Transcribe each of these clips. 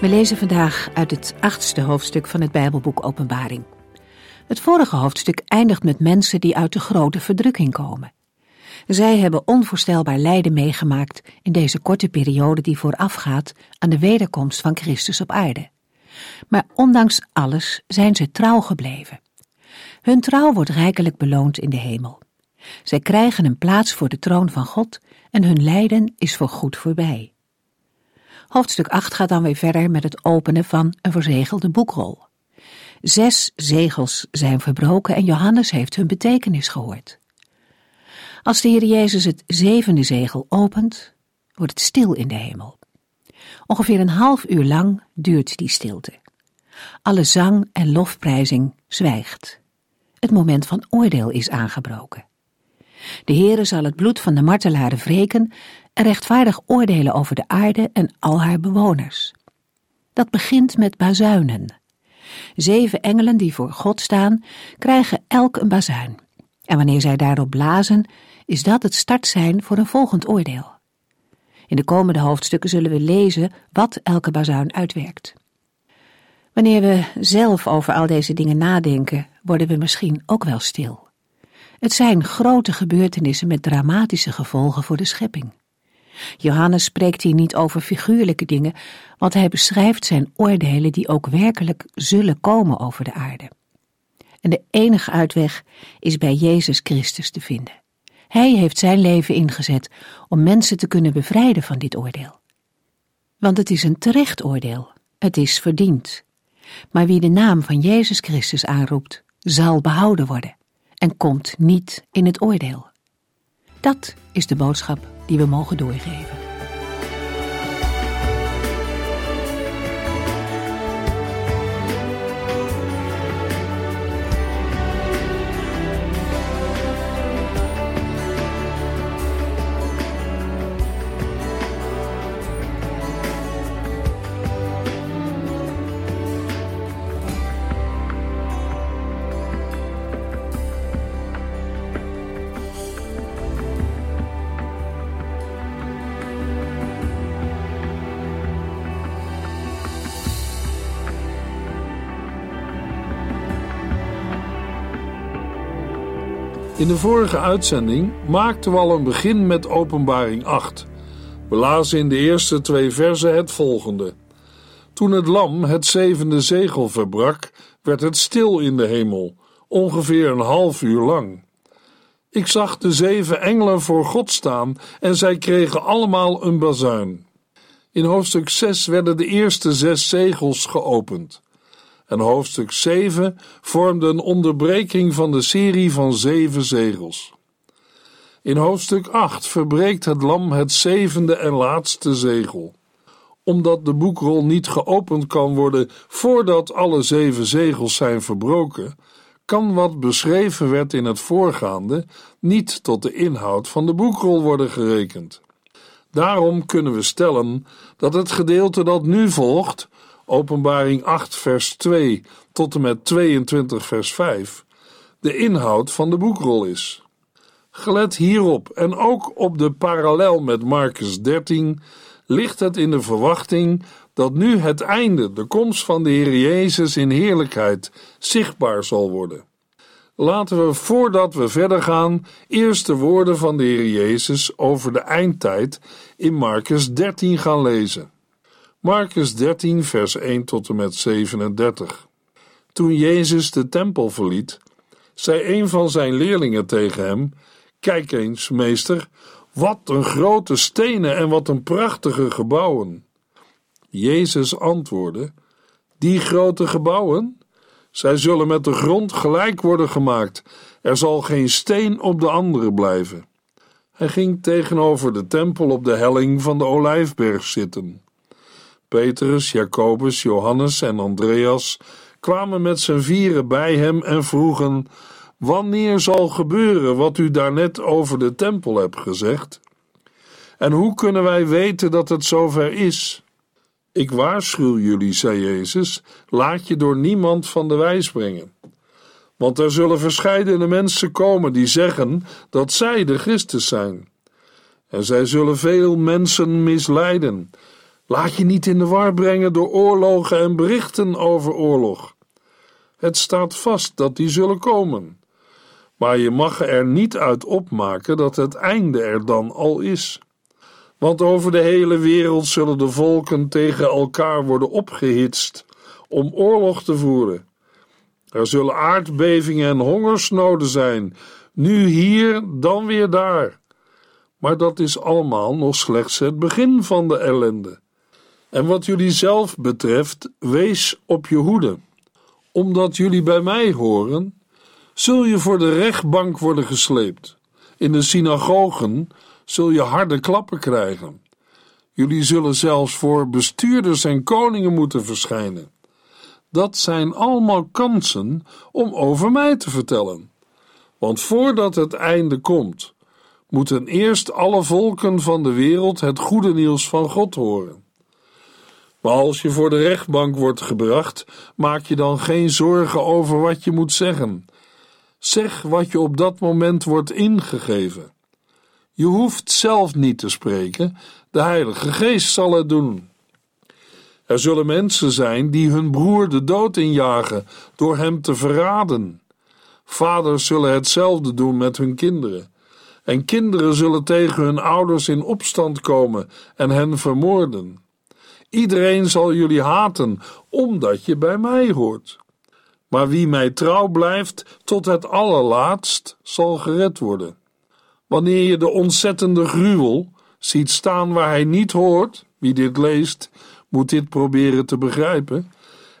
We lezen vandaag uit het achtste hoofdstuk van het Bijbelboek Openbaring. Het vorige hoofdstuk eindigt met mensen die uit de grote verdrukking komen. Zij hebben onvoorstelbaar lijden meegemaakt in deze korte periode die voorafgaat aan de wederkomst van Christus op aarde. Maar ondanks alles zijn ze trouw gebleven. Hun trouw wordt rijkelijk beloond in de hemel. Zij krijgen een plaats voor de troon van God en hun lijden is voor goed voorbij. Hoofdstuk 8 gaat dan weer verder met het openen van een verzegelde boekrol. Zes zegels zijn verbroken en Johannes heeft hun betekenis gehoord. Als de Heer Jezus het zevende zegel opent, wordt het stil in de hemel. Ongeveer een half uur lang duurt die stilte. Alle zang en lofprijzing zwijgt. Het moment van oordeel is aangebroken. De Heere zal het bloed van de martelaren wreken en rechtvaardig oordelen over de aarde en al haar bewoners. Dat begint met bazuinen. Zeven engelen die voor God staan, krijgen elk een bazuin. En wanneer zij daarop blazen, is dat het startsein voor een volgend oordeel. In de komende hoofdstukken zullen we lezen wat elke bazuin uitwerkt. Wanneer we zelf over al deze dingen nadenken, worden we misschien ook wel stil. Het zijn grote gebeurtenissen met dramatische gevolgen voor de schepping. Johannes spreekt hier niet over figuurlijke dingen, want hij beschrijft zijn oordelen die ook werkelijk zullen komen over de aarde. En de enige uitweg is bij Jezus Christus te vinden. Hij heeft zijn leven ingezet om mensen te kunnen bevrijden van dit oordeel. Want het is een terecht oordeel, het is verdiend. Maar wie de naam van Jezus Christus aanroept, zal behouden worden en komt niet in het oordeel. Dat is de boodschap die we mogen doorgeven. In de vorige uitzending maakten we al een begin met Openbaring 8. We lazen in de eerste twee versen het volgende. Toen het lam het zevende zegel verbrak, werd het stil in de hemel, ongeveer een half uur lang. Ik zag de zeven engelen voor God staan en zij kregen allemaal een bazuin. In hoofdstuk 6 werden de eerste zes zegels geopend en hoofdstuk 7 vormde een onderbreking van de serie van zeven zegels. In hoofdstuk 8 verbreekt het lam het zevende en laatste zegel. Omdat de boekrol niet geopend kan worden voordat alle zeven zegels zijn verbroken, kan wat beschreven werd in het voorgaande niet tot de inhoud van de boekrol worden gerekend. Daarom kunnen we stellen dat het gedeelte dat nu volgt Openbaring 8, vers 2 tot en met 22, vers 5, de inhoud van de boekrol is. Gelet hierop en ook op de parallel met Marcus 13 ligt het in de verwachting dat nu het einde, de komst van de Heer Jezus in heerlijkheid, zichtbaar zal worden. Laten we voordat we verder gaan eerst de woorden van de Heer Jezus over de eindtijd in Marcus 13 gaan lezen. Marcus 13, vers 1 tot en met 37. Toen Jezus de tempel verliet, zei een van zijn leerlingen tegen hem: Kijk eens, meester, wat een grote stenen en wat een prachtige gebouwen. Jezus antwoordde: Die grote gebouwen? Zij zullen met de grond gelijk worden gemaakt. Er zal geen steen op de andere blijven. Hij ging tegenover de tempel op de helling van de Olijfberg zitten. Petrus, Jacobus, Johannes en Andreas kwamen met z'n vieren bij hem en vroegen: Wanneer zal gebeuren wat u daarnet over de tempel hebt gezegd? En hoe kunnen wij weten dat het zover is? Ik waarschuw jullie, zei Jezus, laat je door niemand van de wijs brengen. Want er zullen verscheidene mensen komen die zeggen dat zij de Christus zijn. En zij zullen veel mensen misleiden. Laat je niet in de war brengen door oorlogen en berichten over oorlog. Het staat vast dat die zullen komen. Maar je mag er niet uit opmaken dat het einde er dan al is. Want over de hele wereld zullen de volken tegen elkaar worden opgehitst om oorlog te voeren. Er zullen aardbevingen en hongersnoden zijn, nu hier, dan weer daar. Maar dat is allemaal nog slechts het begin van de ellende. En wat jullie zelf betreft, wees op je hoede. Omdat jullie bij mij horen, zul je voor de rechtbank worden gesleept. In de synagogen zul je harde klappen krijgen. Jullie zullen zelfs voor bestuurders en koningen moeten verschijnen. Dat zijn allemaal kansen om over mij te vertellen. Want voordat het einde komt, moeten eerst alle volken van de wereld het goede nieuws van God horen. Maar als je voor de rechtbank wordt gebracht, maak je dan geen zorgen over wat je moet zeggen. Zeg wat je op dat moment wordt ingegeven. Je hoeft zelf niet te spreken, de Heilige Geest zal het doen. Er zullen mensen zijn die hun broer de dood injagen door hem te verraden. Vaders zullen hetzelfde doen met hun kinderen. En kinderen zullen tegen hun ouders in opstand komen en hen vermoorden. Iedereen zal jullie haten, omdat je bij mij hoort. Maar wie mij trouw blijft tot het allerlaatst, zal gered worden. Wanneer je de ontzettende gruwel ziet staan waar hij niet hoort, wie dit leest, moet dit proberen te begrijpen,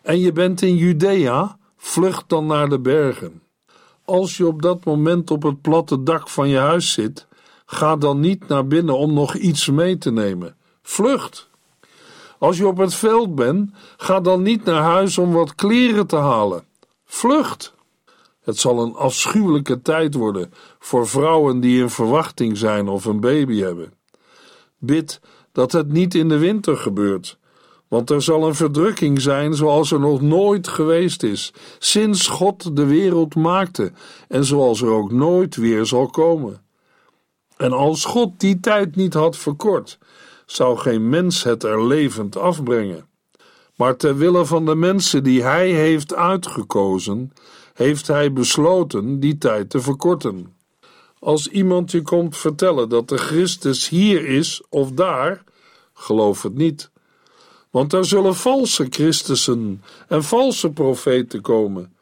en je bent in Judea, vlucht dan naar de bergen. Als je op dat moment op het platte dak van je huis zit, ga dan niet naar binnen om nog iets mee te nemen. Vlucht! Als je op het veld bent, ga dan niet naar huis om wat kleren te halen. Vlucht! Het zal een afschuwelijke tijd worden voor vrouwen die in verwachting zijn of een baby hebben. Bid dat het niet in de winter gebeurt, want er zal een verdrukking zijn zoals er nog nooit geweest is, sinds God de wereld maakte en zoals er ook nooit weer zal komen. En als God die tijd niet had verkort, zou geen mens het er levend afbrengen. Maar ter wille van de mensen die Hij heeft uitgekozen, heeft Hij besloten die tijd te verkorten. Als iemand je komt vertellen dat de Christus hier is of daar, geloof het niet. Want er zullen valse Christussen en valse profeten komen.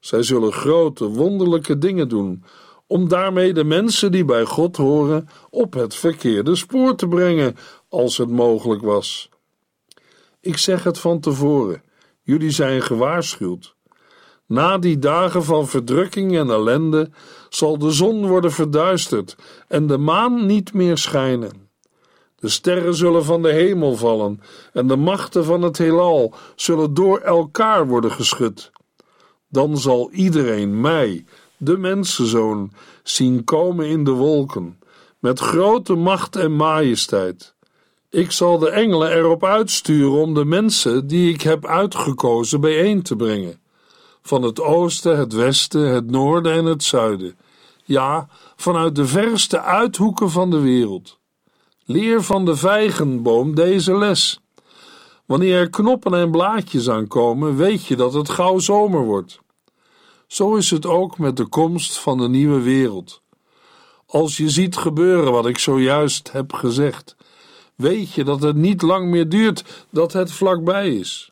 Zij zullen grote, wonderlijke dingen doen, om daarmee de mensen die bij God horen op het verkeerde spoor te brengen, als het mogelijk was. Ik zeg het van tevoren, jullie zijn gewaarschuwd. Na die dagen van verdrukking en ellende zal de zon worden verduisterd en de maan niet meer schijnen. De sterren zullen van de hemel vallen en de machten van het heelal zullen door elkaar worden geschud. Dan zal iedereen mij, de mensenzoon, zien komen in de wolken, met grote macht en majesteit. Ik zal de engelen erop uitsturen om de mensen die ik heb uitgekozen bijeen te brengen. Van het oosten, het westen, het noorden en het zuiden. Ja, vanuit de verste uithoeken van de wereld. Leer van de vijgenboom deze les. Wanneer er knoppen en blaadjes aankomen, weet je dat het gauw zomer wordt. Zo is het ook met de komst van de nieuwe wereld. Als je ziet gebeuren wat ik zojuist heb gezegd, weet je dat het niet lang meer duurt dat het vlakbij is.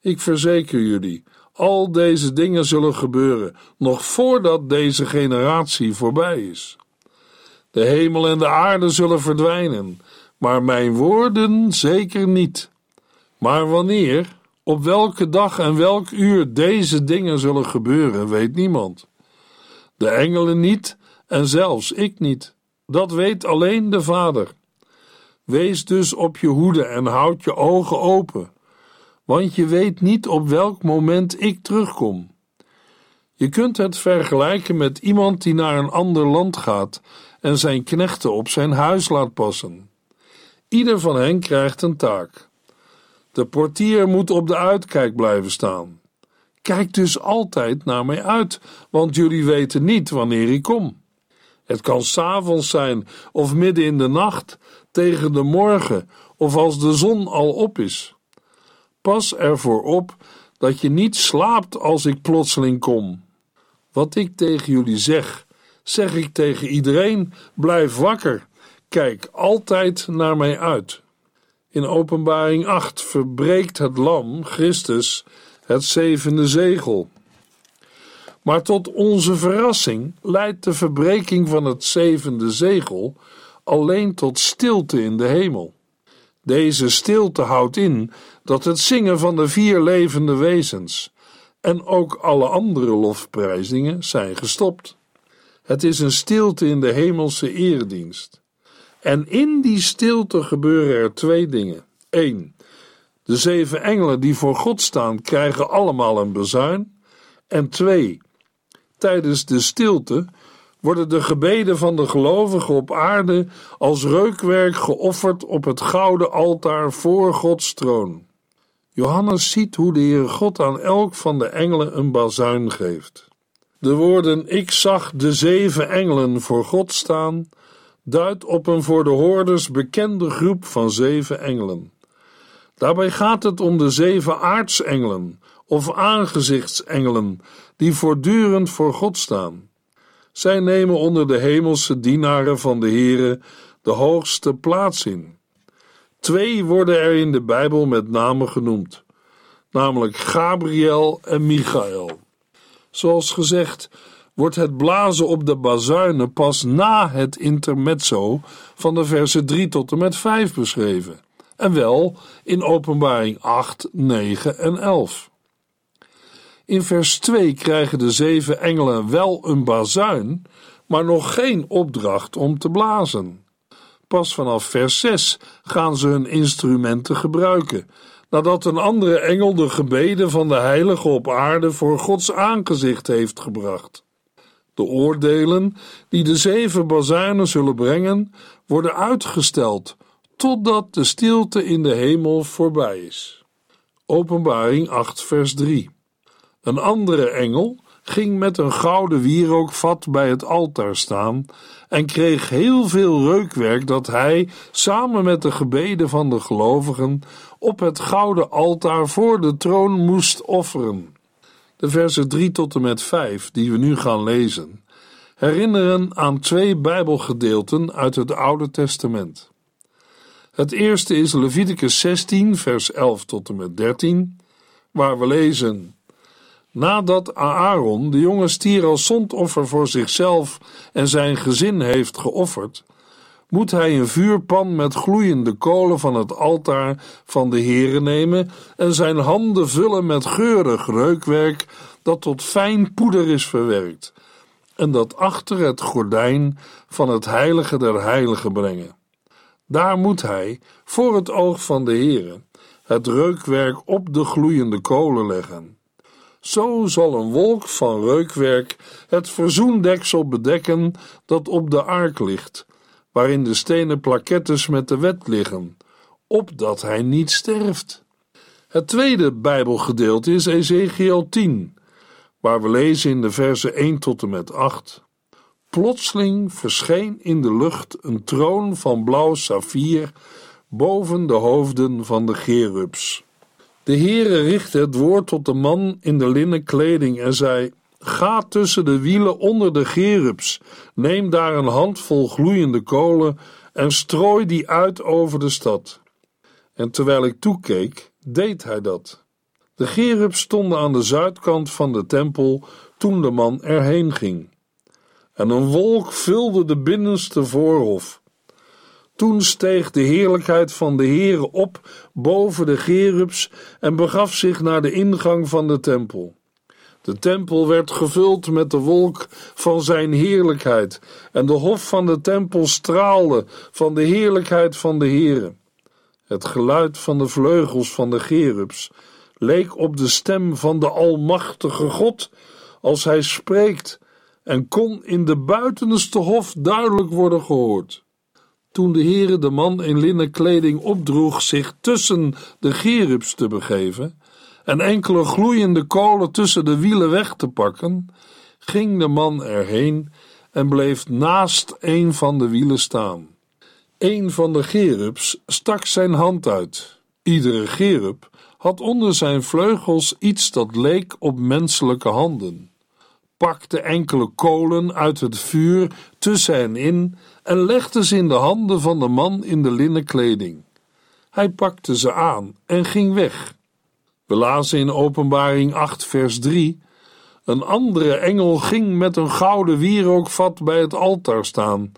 Ik verzeker jullie, al deze dingen zullen gebeuren nog voordat deze generatie voorbij is. De hemel en de aarde zullen verdwijnen, maar mijn woorden zeker niet. Maar wanneer, op welke dag en welk uur deze dingen zullen gebeuren, weet niemand. De engelen niet en zelfs ik niet. Dat weet alleen de Vader. Wees dus op je hoede en houd je ogen open, want je weet niet op welk moment ik terugkom. Je kunt het vergelijken met iemand die naar een ander land gaat en zijn knechten op zijn huis laat passen. Ieder van hen krijgt een taak. De portier moet op de uitkijk blijven staan. Kijk dus altijd naar mij uit, want jullie weten niet wanneer ik kom. Het kan s'avonds zijn of midden in de nacht, tegen de morgen of als de zon al op is. Pas ervoor op dat je niet slaapt als ik plotseling kom. Wat ik tegen jullie zeg, zeg ik tegen iedereen: blijf wakker, kijk altijd naar mij uit. In Openbaring 8 verbreekt het Lam, Christus, het zevende zegel. Maar tot onze verrassing leidt de verbreking van het zevende zegel alleen tot stilte in de hemel. Deze stilte houdt in dat het zingen van de vier levende wezens en ook alle andere lofprijzingen zijn gestopt. Het is een stilte in de hemelse eredienst. En in die stilte gebeuren er twee dingen. Eén, de zeven engelen die voor God staan krijgen allemaal een bezuin. En twee, tijdens de stilte worden de gebeden van de gelovigen op aarde als reukwerk geofferd op het gouden altaar voor Gods troon. Johannes ziet hoe de Heer God aan elk van de engelen een bazuin geeft. De woorden ik zag de zeven engelen voor God staan duidt op een voor de hoorders bekende groep van zeven engelen. Daarbij gaat het om de zeven aartsengelen of aangezichtsengelen die voortdurend voor God staan. Zij nemen onder de hemelse dienaren van de Heere de hoogste plaats in. Twee worden er in de Bijbel met name genoemd, namelijk Gabriel en Michael. Zoals gezegd wordt het blazen op de bazuinen pas na het intermezzo van de versen 3 tot en met 5 beschreven, en wel in Openbaring 8, 9 en 11. In vers 2 krijgen de zeven engelen wel een bazuin, maar nog geen opdracht om te blazen. Pas vanaf vers 6 gaan ze hun instrumenten gebruiken, nadat een andere engel de gebeden van de heilige op aarde voor Gods aangezicht heeft gebracht. De oordelen die de zeven bazuinen zullen brengen, worden uitgesteld totdat de stilte in de hemel voorbij is. Openbaring 8, vers 3. Een andere engel ging met een gouden wierookvat bij het altaar staan en kreeg heel veel reukwerk dat hij, samen met de gebeden van de gelovigen, op het gouden altaar voor de troon moest offeren. De versen 3 tot en met 5, die we nu gaan lezen, herinneren aan twee Bijbelgedeelten uit het Oude Testament. Het eerste is Leviticus 16, vers 11 tot en met 13, waar we lezen: Nadat Aaron de jonge stier als zondoffer voor zichzelf en zijn gezin heeft geofferd, moet hij een vuurpan met gloeiende kolen van het altaar van de Heere nemen en zijn handen vullen met geurig reukwerk dat tot fijn poeder is verwerkt, en dat achter het gordijn van het heilige der heiligen brengen. Daar moet hij, voor het oog van de Heere, het reukwerk op de gloeiende kolen leggen. Zo zal een wolk van reukwerk het verzoendeksel bedekken dat op de ark ligt, waarin de stenen plakettes met de wet liggen, opdat hij niet sterft. Het tweede Bijbelgedeelte is Ezekiel 10, waar we lezen in de versen 1 tot en met 8. Plotseling verscheen in de lucht een troon van blauw saffier boven de hoofden van de gerubs. De Heere richtte het woord tot de man in de linnen kleding en zei: Ga tussen de wielen onder de gerubs, neem daar een handvol gloeiende kolen en strooi die uit over de stad. En terwijl ik toekeek, deed hij dat. De gerubs stonden aan de zuidkant van de tempel toen de man erheen ging. En een wolk vulde de binnenste voorhof. Toen steeg de heerlijkheid van de Heere op boven de gerubs en begaf zich naar de ingang van de tempel. De tempel werd gevuld met de wolk van zijn heerlijkheid en de hof van de tempel straalde van de heerlijkheid van de Heere. Het geluid van de vleugels van de gerubs leek op de stem van de Almachtige God als hij spreekt en kon in de buitenste hof duidelijk worden gehoord. Toen de Heere de man in linnen kleding opdroeg zich tussen de gerubs te begeven en enkele gloeiende kolen tussen de wielen weg te pakken, ging de man erheen en bleef naast een van de wielen staan. Een van de gerubs stak zijn hand uit. Iedere gerub had onder zijn vleugels iets dat leek op menselijke handen, pakte enkele kolen uit het vuur tussen hen in en legde ze in de handen van de man in de linnen kleding. Hij pakte ze aan en ging weg. We lazen in Openbaring 8, vers 3. Een andere engel ging met een gouden wierookvat bij het altaar staan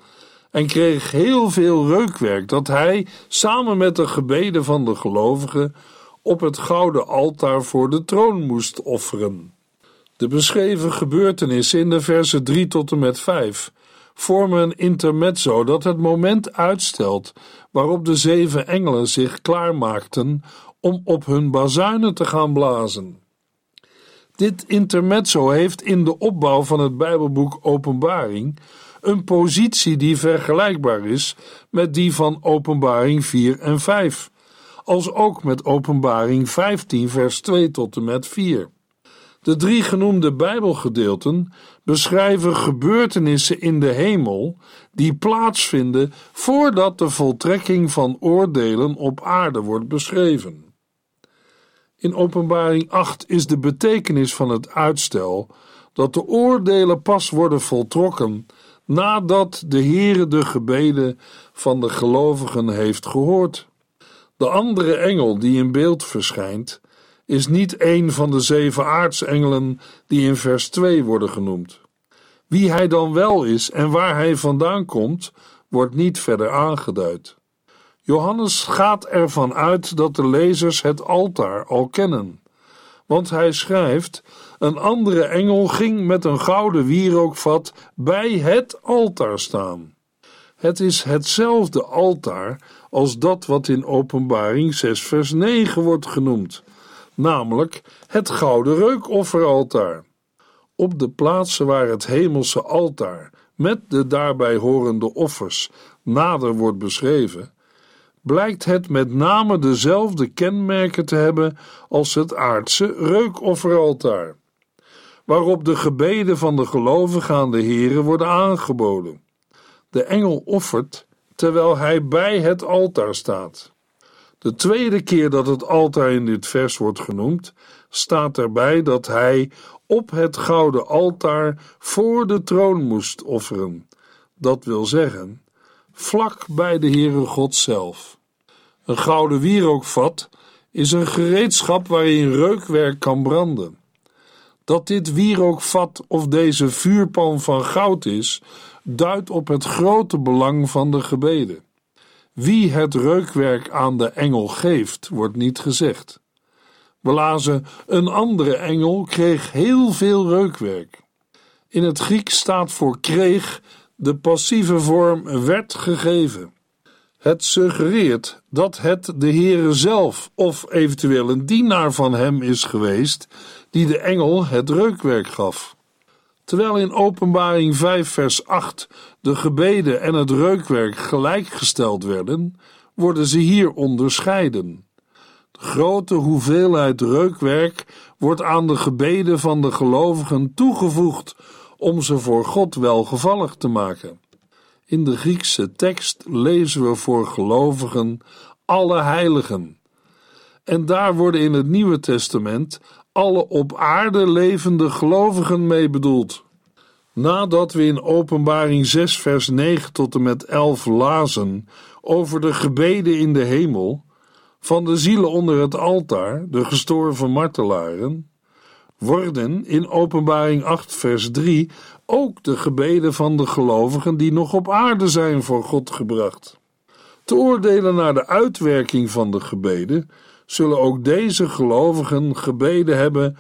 en kreeg heel veel reukwerk dat hij, samen met de gebeden van de gelovigen, op het gouden altaar voor de troon moest offeren. De beschreven gebeurtenissen in de versen 3 tot en met 5 vormen een intermezzo dat het moment uitstelt waarop de zeven engelen zich klaarmaakten om op hun bazuinen te gaan blazen. Dit intermezzo heeft in de opbouw van het Bijbelboek Openbaring een positie die vergelijkbaar is met die van Openbaring 4 en 5, als ook met Openbaring 15, vers 2 tot en met 4. De drie genoemde Bijbelgedeelten beschrijven gebeurtenissen in de hemel die plaatsvinden voordat de voltrekking van oordelen op aarde wordt beschreven. In Openbaring 8 is de betekenis van het uitstel dat de oordelen pas worden voltrokken nadat de Heere de gebeden van de gelovigen heeft gehoord. De andere engel die in beeld verschijnt, is niet een van de zeven aartsengelen die in vers 2 worden genoemd. Wie hij dan wel is en waar hij vandaan komt, wordt niet verder aangeduid. Johannes gaat ervan uit dat de lezers het altaar al kennen, want hij schrijft: Een andere engel ging met een gouden wierookvat bij het altaar staan. Het is hetzelfde altaar als dat wat in Openbaring 6, vers 9 wordt genoemd, namelijk het gouden reukofferaltaar. Op de plaatsen waar het hemelse altaar met de daarbij horende offers nader wordt beschreven, blijkt het met name dezelfde kenmerken te hebben als het aardse reukofferaltaar, waarop de gebeden van de gelovigen aan de worden aangeboden. De engel offert terwijl hij bij het altaar staat. De tweede keer dat het altaar in dit vers wordt genoemd, staat erbij dat hij op het gouden altaar voor de troon moest offeren. Dat wil zeggen, vlak bij de Heere God zelf. Een gouden wierookvat is een gereedschap waarin reukwerk kan branden. Dat dit wierookvat of deze vuurpan van goud is, duidt op het grote belang van de gebeden. Wie het reukwerk aan de engel geeft, wordt niet gezegd. We lazen: een andere engel kreeg heel veel reukwerk. In het Griek staat voor kreeg de passieve vorm werd gegeven. Het suggereert dat het de Heere zelf of eventueel een dienaar van hem is geweest die de engel het reukwerk gaf. Terwijl in Openbaring 5 vers 8 de gebeden en het reukwerk gelijkgesteld werden, worden ze hier onderscheiden. De grote hoeveelheid reukwerk wordt aan de gebeden van de gelovigen toegevoegd om ze voor God welgevallig te maken. In de Griekse tekst lezen we voor gelovigen alle heiligen. En daar worden in het Nieuwe Testament alle op aarde levende gelovigen mee bedoeld. Nadat we in Openbaring 6, vers 9 tot en met 11 lazen over de gebeden in de hemel, van de zielen onder het altaar, de gestorven martelaren, worden in Openbaring 8, vers 3 ook de gebeden van de gelovigen die nog op aarde zijn voor God gebracht. Te oordelen naar de uitwerking van de gebeden, zullen ook deze gelovigen gebeden hebben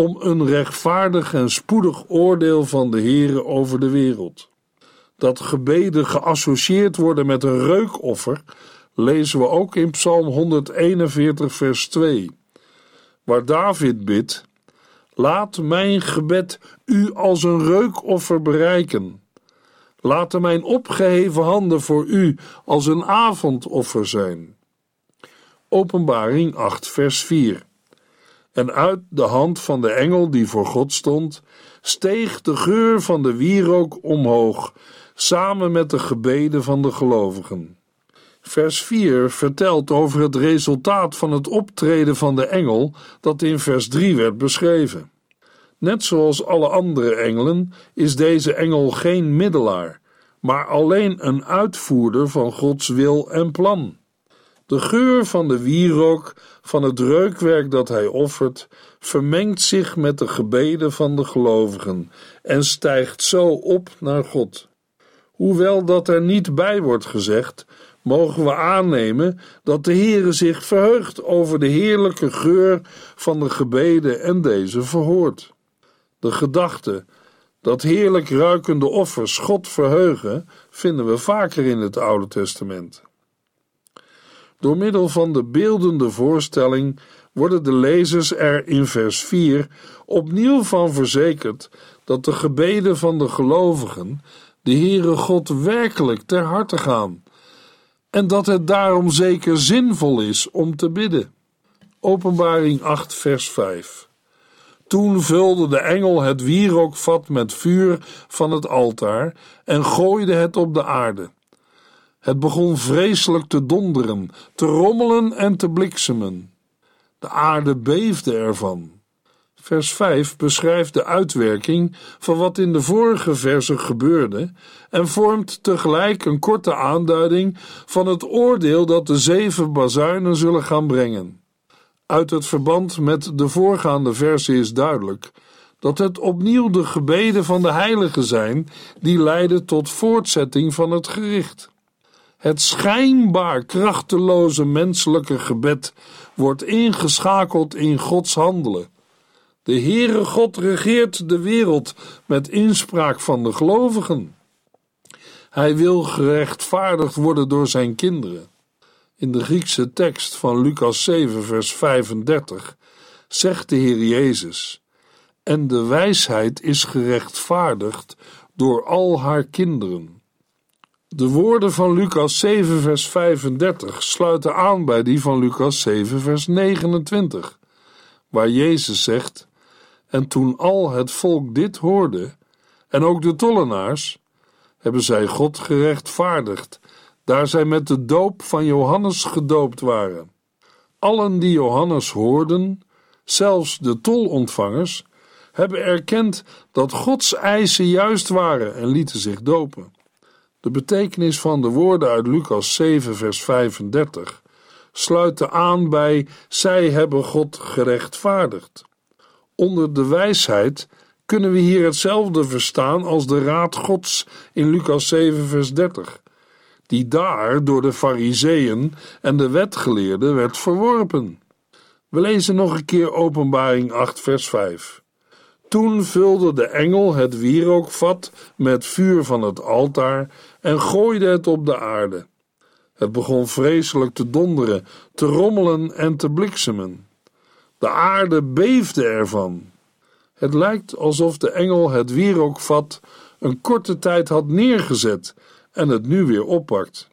om een rechtvaardig en spoedig oordeel van de Heere over de wereld. Dat gebeden geassocieerd worden met een reukoffer, lezen we ook in Psalm 141, vers 2, waar David bidt: Laat mijn gebed u als een reukoffer bereiken. Laten mijn opgeheven handen voor u als een avondoffer zijn. Openbaring 8, vers 4. En uit de hand van de engel die voor God stond, steeg de geur van de wierook omhoog, samen met de gebeden van de gelovigen. Vers 4 vertelt over het resultaat van het optreden van de engel dat in vers 3 werd beschreven. Net zoals alle andere engelen is deze engel geen middelaar, maar alleen een uitvoerder van Gods wil en plan. De geur van de wierook, van het reukwerk dat hij offert, vermengt zich met de gebeden van de gelovigen en stijgt zo op naar God. Hoewel dat er niet bij wordt gezegd, mogen we aannemen dat de Heere zich verheugt over de heerlijke geur van de gebeden en deze verhoort. De gedachte dat heerlijk ruikende offers God verheugen, vinden we vaker in het Oude Testament. Door middel van de beeldende voorstelling worden de lezers er in vers 4 opnieuw van verzekerd dat de gebeden van de gelovigen de Heere God werkelijk ter harte gaan en dat het daarom zeker zinvol is om te bidden. Openbaring 8, vers 5. Toen vulde de engel het wierookvat met vuur van het altaar en gooide het op de aarde. Het begon vreselijk te donderen, te rommelen en te bliksemen. De aarde beefde ervan. Vers 5 beschrijft de uitwerking van wat in de vorige verse gebeurde en vormt tegelijk een korte aanduiding van het oordeel dat de zeven bazuinen zullen gaan brengen. Uit het verband met de voorgaande verse is duidelijk dat het opnieuw de gebeden van de heiligen zijn die leiden tot voortzetting van het gericht. Het schijnbaar krachteloze menselijke gebed wordt ingeschakeld in Gods handelen. De Heere God regeert de wereld met inspraak van de gelovigen. Hij wil gerechtvaardigd worden door zijn kinderen. In de Griekse tekst van Lucas 7, vers 35 zegt de Heer Jezus: En de wijsheid is gerechtvaardigd door al haar kinderen. De woorden van Lucas 7, vers 35 sluiten aan bij die van Lucas 7, vers 29, waar Jezus zegt: En toen al het volk dit hoorde, en ook de tollenaars, hebben zij God gerechtvaardigd, daar zij met de doop van Johannes gedoopt waren. Allen die Johannes hoorden, zelfs de tolontvangers, hebben erkend dat Gods eisen juist waren en lieten zich dopen. De betekenis van de woorden uit Lucas 7, vers 35 sluiten aan bij zij hebben God gerechtvaardigd. Onder de wijsheid kunnen we hier hetzelfde verstaan als de raad Gods in Lucas 7, vers 30, die daar door de Fariseeën en de wetgeleerden werd verworpen. We lezen nog een keer Openbaring 8, vers 5. Toen vulde de engel het wierookvat met vuur van het altaar en gooide het op de aarde. Het begon vreselijk te donderen, te rommelen en te bliksemen. De aarde beefde ervan. Het lijkt alsof de engel het wierookvat een korte tijd had neergezet en het nu weer oppakt.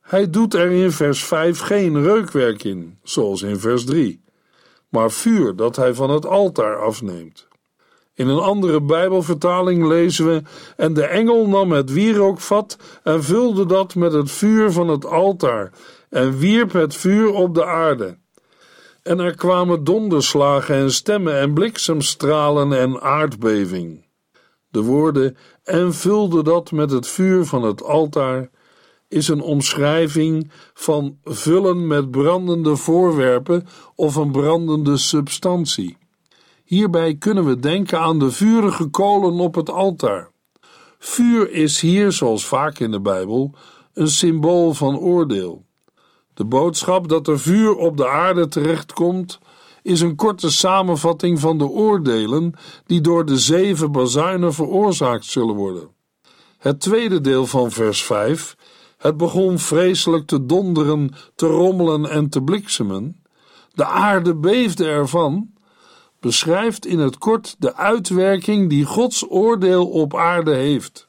Hij doet er in vers 5 geen reukwerk in, zoals in vers 3, maar vuur dat hij van het altaar afneemt. In een andere Bijbelvertaling lezen we: En de engel nam het wierookvat en vulde dat met het vuur van het altaar en wierp het vuur op de aarde. En er kwamen donderslagen en stemmen en bliksemstralen en aardbeving. De woorden en vulde dat met het vuur van het altaar is een omschrijving van vullen met brandende voorwerpen of een brandende substantie. Hierbij kunnen we denken aan de vurige kolen op het altaar. Vuur is hier, zoals vaak in de Bijbel, een symbool van oordeel. De boodschap dat er vuur op de aarde terechtkomt, is een korte samenvatting van de oordelen die door de zeven bazuinen veroorzaakt zullen worden. Het tweede deel van vers 5, het begon vreselijk te donderen, te rommelen en te bliksemen, de aarde beefde ervan, beschrijft in het kort de uitwerking die Gods oordeel op aarde heeft.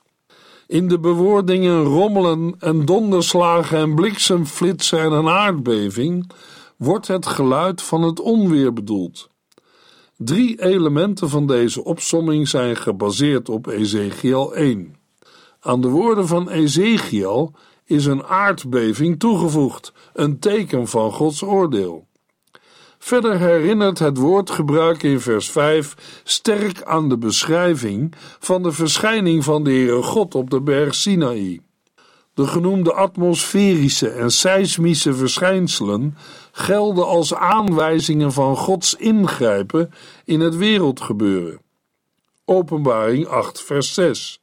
In de bewoordingen rommelen en donderslagen en bliksemflitsen en een aardbeving wordt het geluid van het onweer bedoeld. Drie elementen van deze opsomming zijn gebaseerd op Ezekiel 1. Aan de woorden van Ezekiel is een aardbeving toegevoegd, een teken van Gods oordeel. Verder herinnert het woordgebruik in vers 5 sterk aan de beschrijving van de verschijning van de Heere God op de berg Sinaï. De genoemde atmosferische en seismische verschijnselen gelden als aanwijzingen van Gods ingrijpen in het wereldgebeuren. Openbaring 8, vers 6.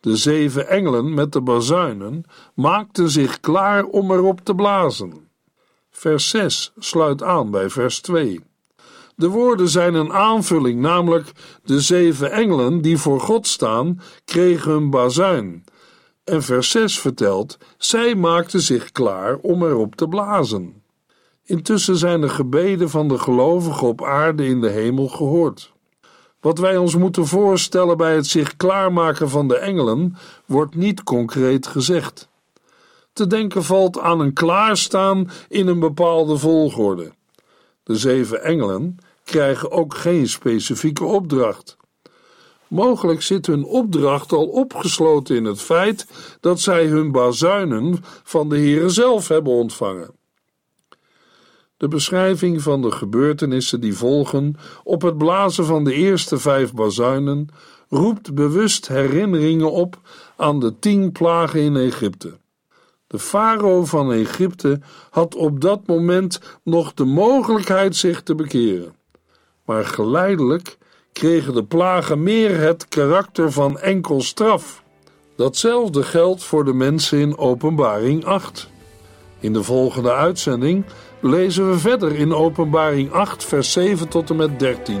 De zeven engelen met de bazuinen maakten zich klaar om erop te blazen. Vers 6 sluit aan bij vers 2. De woorden zijn een aanvulling, namelijk de zeven engelen die voor God staan, kregen een bazuin. En vers 6 vertelt, zij maakten zich klaar om erop te blazen. Intussen zijn de gebeden van de gelovigen op aarde in de hemel gehoord. Wat wij ons moeten voorstellen bij het zich klaarmaken van de engelen, wordt niet concreet gezegd. Te denken valt aan een klaarstaan in een bepaalde volgorde. De zeven engelen krijgen ook geen specifieke opdracht. Mogelijk zit hun opdracht al opgesloten in het feit dat zij hun bazuinen van de Heere zelf hebben ontvangen. De beschrijving van de gebeurtenissen die volgen op het blazen van de eerste vijf bazuinen roept bewust herinneringen op aan de tien plagen in Egypte. De farao van Egypte had op dat moment nog de mogelijkheid zich te bekeren. Maar geleidelijk kregen de plagen meer het karakter van enkel straf. Datzelfde geldt voor de mensen in Openbaring 8. In de volgende uitzending lezen we verder in Openbaring 8, vers 7 tot en met 13.